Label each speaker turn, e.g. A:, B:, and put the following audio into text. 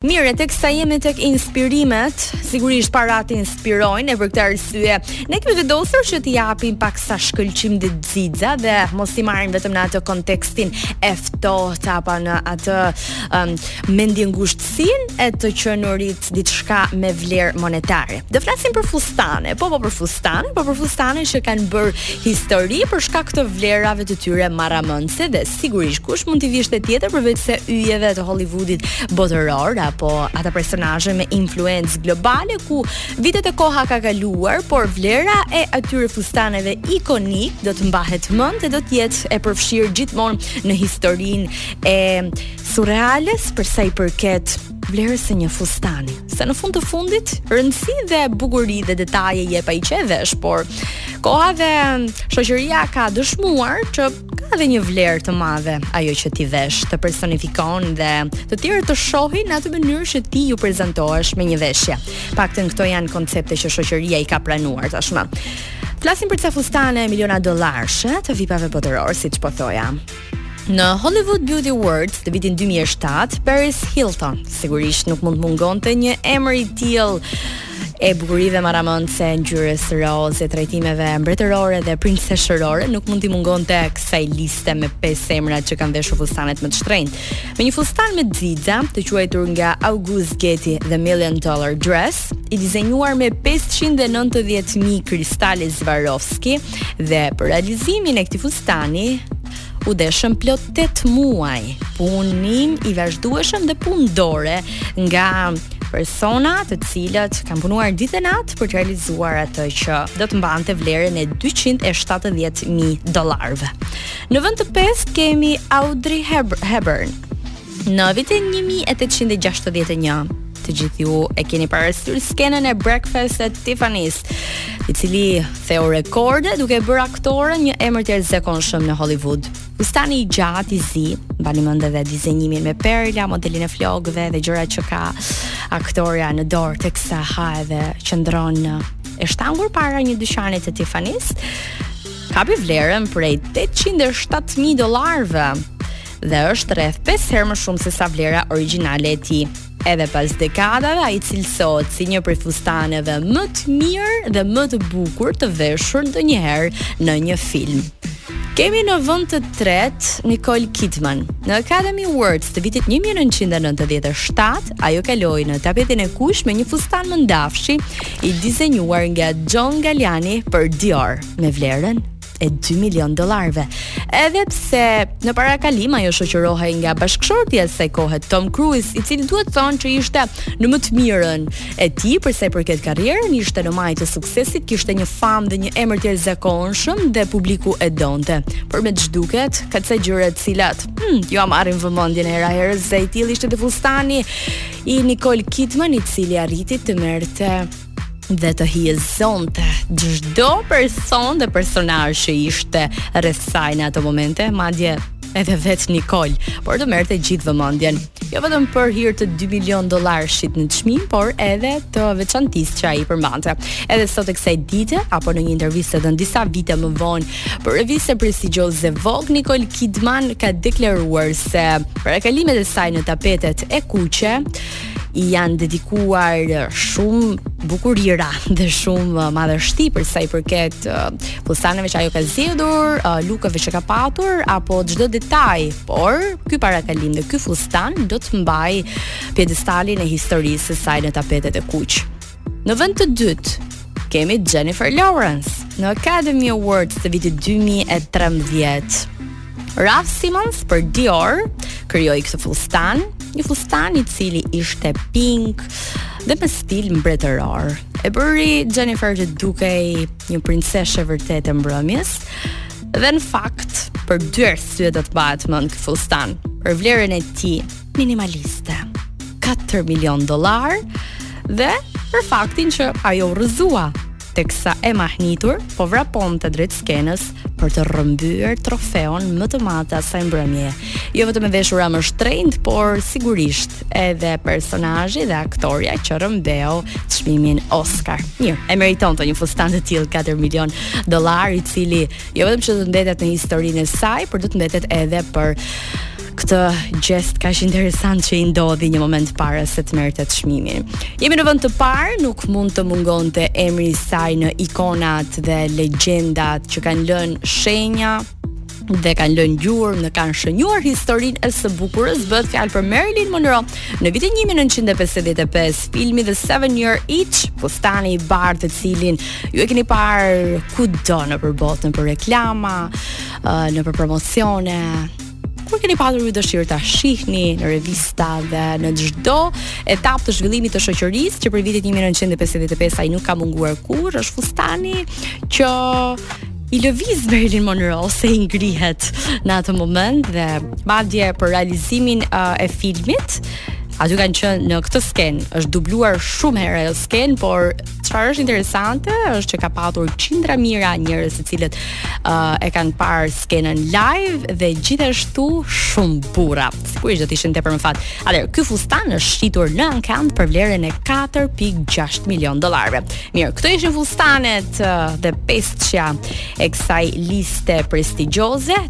A: Mirë, e teksa jemi tek inspirimet, sigurisht paratë inspirojnë e për këtë arsye ne kemi vendosur që t'i japim paksa shkëlqim dhe xixa dhe mos i marrim vetëm në atë kontekstin e ftohtë apo në atë um, mendjengushtësinë e të qenurit diçka me vlerë monetare. Do flasim për fustane, po po për fustane, po për fustane që kanë bërë histori për shkak të vlerave të tyre marramënëse dhe Sigurisht, kush mund t'i vishte tjetër përveç se yjeve të Hollywoodit botëror apo ata personazhe me influencë globale ku vitet e koha ka kaluar, por vlera e atyre fustaneve ikonikë do të mbahet mend e do të jetë e përfshirë gjithmonë në historinë e surreales për sa i përket vlerës së një fustani. Se në fund të fundit, rëndësi dhe bukuri dhe detaje jep ai që e vesh, por koha dhe shoqëria ka dëshmuar që Ka dhe një vlerë të madhe ajo që ti vesh, të personifikon dhe të tjerët të shohin në atë mënyrë që ti u prezantohesh me një veshje. Paktën këto janë koncepte që shoqëria i ka pranuar tashmë. Flasim për ca fustane miliona dollarëshe të vipave botërorë, siç po thoja. Në Hollywood Beauty Awards të vitit 2007, Paris Hilton sigurisht nuk mund të mungonte një emër i tillë e bukurive marramendëse, ngjyrës rozë, trajtimeve mbretërore dhe princeshërore, nuk mund t'i mungonte kësaj liste me pesë emra që kanë veshur fustanet më të shtrenjtë. Me një fustan me xixa, të quajtur nga August Getty The Million Dollar Dress, i dizenjuar me 500.000 kristale Swarovski dhe për realizimin e këtij fustani u deshën plot 8 muaj punim i vazhdueshëm dhe punë dore nga persona të cilët kanë punuar ditë e natë për të realizuar atë që do të mbante vlerën e 270.000 dollarëve. Në vend të pestë kemi Audrey Hepburn. Në vitin 1861 të gjithë ju e keni parasysh skenën e Breakfast at Tiffany's, i cili theu rekorde duke bërë aktoren një emër të jashtëzakonshëm në Hollywood. Fustani i gjatë i zi, mbani mend edhe dizenjimin me perla, modelin e flokëve dhe gjërat që ka aktorja në dorë teksa ha edhe qëndron e shtangur para një dyqani të Tiffany's. Kapi vlerën prej 807.000 dollarëve dhe është rreth 5 herë më shumë se sa vlera origjinale e tij. Edhe pas dekadave ai cilësohet si një prej fustaneve më të mirë dhe më të bukur të veshur ndonjëherë në një film. Kemi në vend të tretë Nicole Kidman. Në Academy Awards të vitit 1997, ajo kaloi në tapetin e kuq me një fustan mëndafshi i dizenjuar nga John Galliani për Dior, me vlerën e 2 milion dollarëve. Edhe pse në parakalim ajo shoqërohej nga bashkëshorti i asaj kohe Tom Cruise, i cili duhet thënë që ishte në më të mirën e tij për sa i përket karrierës, ishte në majë të suksesit, kishte një famë dhe një emër të jashtëzakonshëm dhe publiku e donte. Por me ç'duket, ka ca gjëra të cilat, hm, ia marrin vëmendjen hera-herës se i tillë ishte dhe fustani i Nicole Kidman i cili arriti të merrte dhe të hijezonte çdo person dhe personazh që ishte rreth saj në ato momente, madje edhe vetë Nikol, por të merrte gjithë vëmendjen. Jo vetëm për hir të 2 milion dollarëshit në çmim, por edhe të veçantisë që ai përmbante. Edhe sot e kësaj dite apo në një intervistë dhënë disa vite më vonë për revistën prestigjioze Vogue, Nikol Kidman ka deklaruar se parakalimet e saj në tapetet e kuqe, i janë dedikuar shumë bukurira dhe shumë uh, madhështi për sa i përket uh, fustaneve që ajo ka zgjedhur, uh, look-eve që ka patur apo çdo detaj, por ky parakalim dhe ky fustan do të mbajë piedestalin e historisë së saj në tapetet e kuqe. Në vend të dytë kemi Jennifer Lawrence në Academy Awards të vitit 2013. Raf Simons për Dior krijoi këtë fustan, një fustan i cili ishte pink dhe me stil mbretëror. E bëri Jennifer të dukej një princeshë e vërtetë e mbrëmjes. Dhe në fakt, për dy arsye do të mbahet mend ky fustan. Për vlerën e tij minimaliste. 4 milion dollarë dhe për faktin që ajo u rrëzua teksa e mahnitur po vraponte drejt skenës për të rrëmbyer trofeon më të madh të asaj mbrëmje. Jo vetëm e veshura më shtrenjtë, por sigurisht edhe personazhi dhe aktorja që rrëmbeu çmimin Oscar. Mirë, e meritonte një fustan të tillë 4 milion dollarë i cili jo vetëm që do të mbetet në historinë e saj, por do të mbetet edhe për këtë gjest kaq interesant që i ndodhi një moment para se të merrte çmimin. Jemi në vend të parë, nuk mund të mungonte emri i saj në ikonat dhe legjendat që kanë lënë shenja dhe kanë lënë gjurmë dhe kanë shënjuar historinë e së bukurës bëhet fjalë për Marilyn Monroe. Në vitin 1955, filmi The Seven Year Itch, fustani i bardhë të cilin ju e keni parë kudo nëpër botë, nëpër reklama, nëpër promocione, Kur keni patur ju dëshirë ta shihni në revista dhe në çdo etapë të zhvillimit të shoqërisë që prej vitit 1955 ai nuk ka munguar kurrë, është fustani që i lëviz Marilyn Monroe se i ngrihet në atë moment dhe madje për realizimin uh, e filmit aty kanë qenë në këtë skenë është dubluar shumë herë ajo skenë por Çfarë është interesante është që ka patur qindra mijëra njerëz të cilët uh, e kanë parë skenën live dhe gjithashtu shumë burra. Sigurisht do të ishin tepër me fat. Atëherë, ky fustan është shitur në ankand për vlerën e 4.6 milion dollarëve. Mirë, këto ishin fustanet uh, dhe pesëshja e kësaj liste prestigjioze.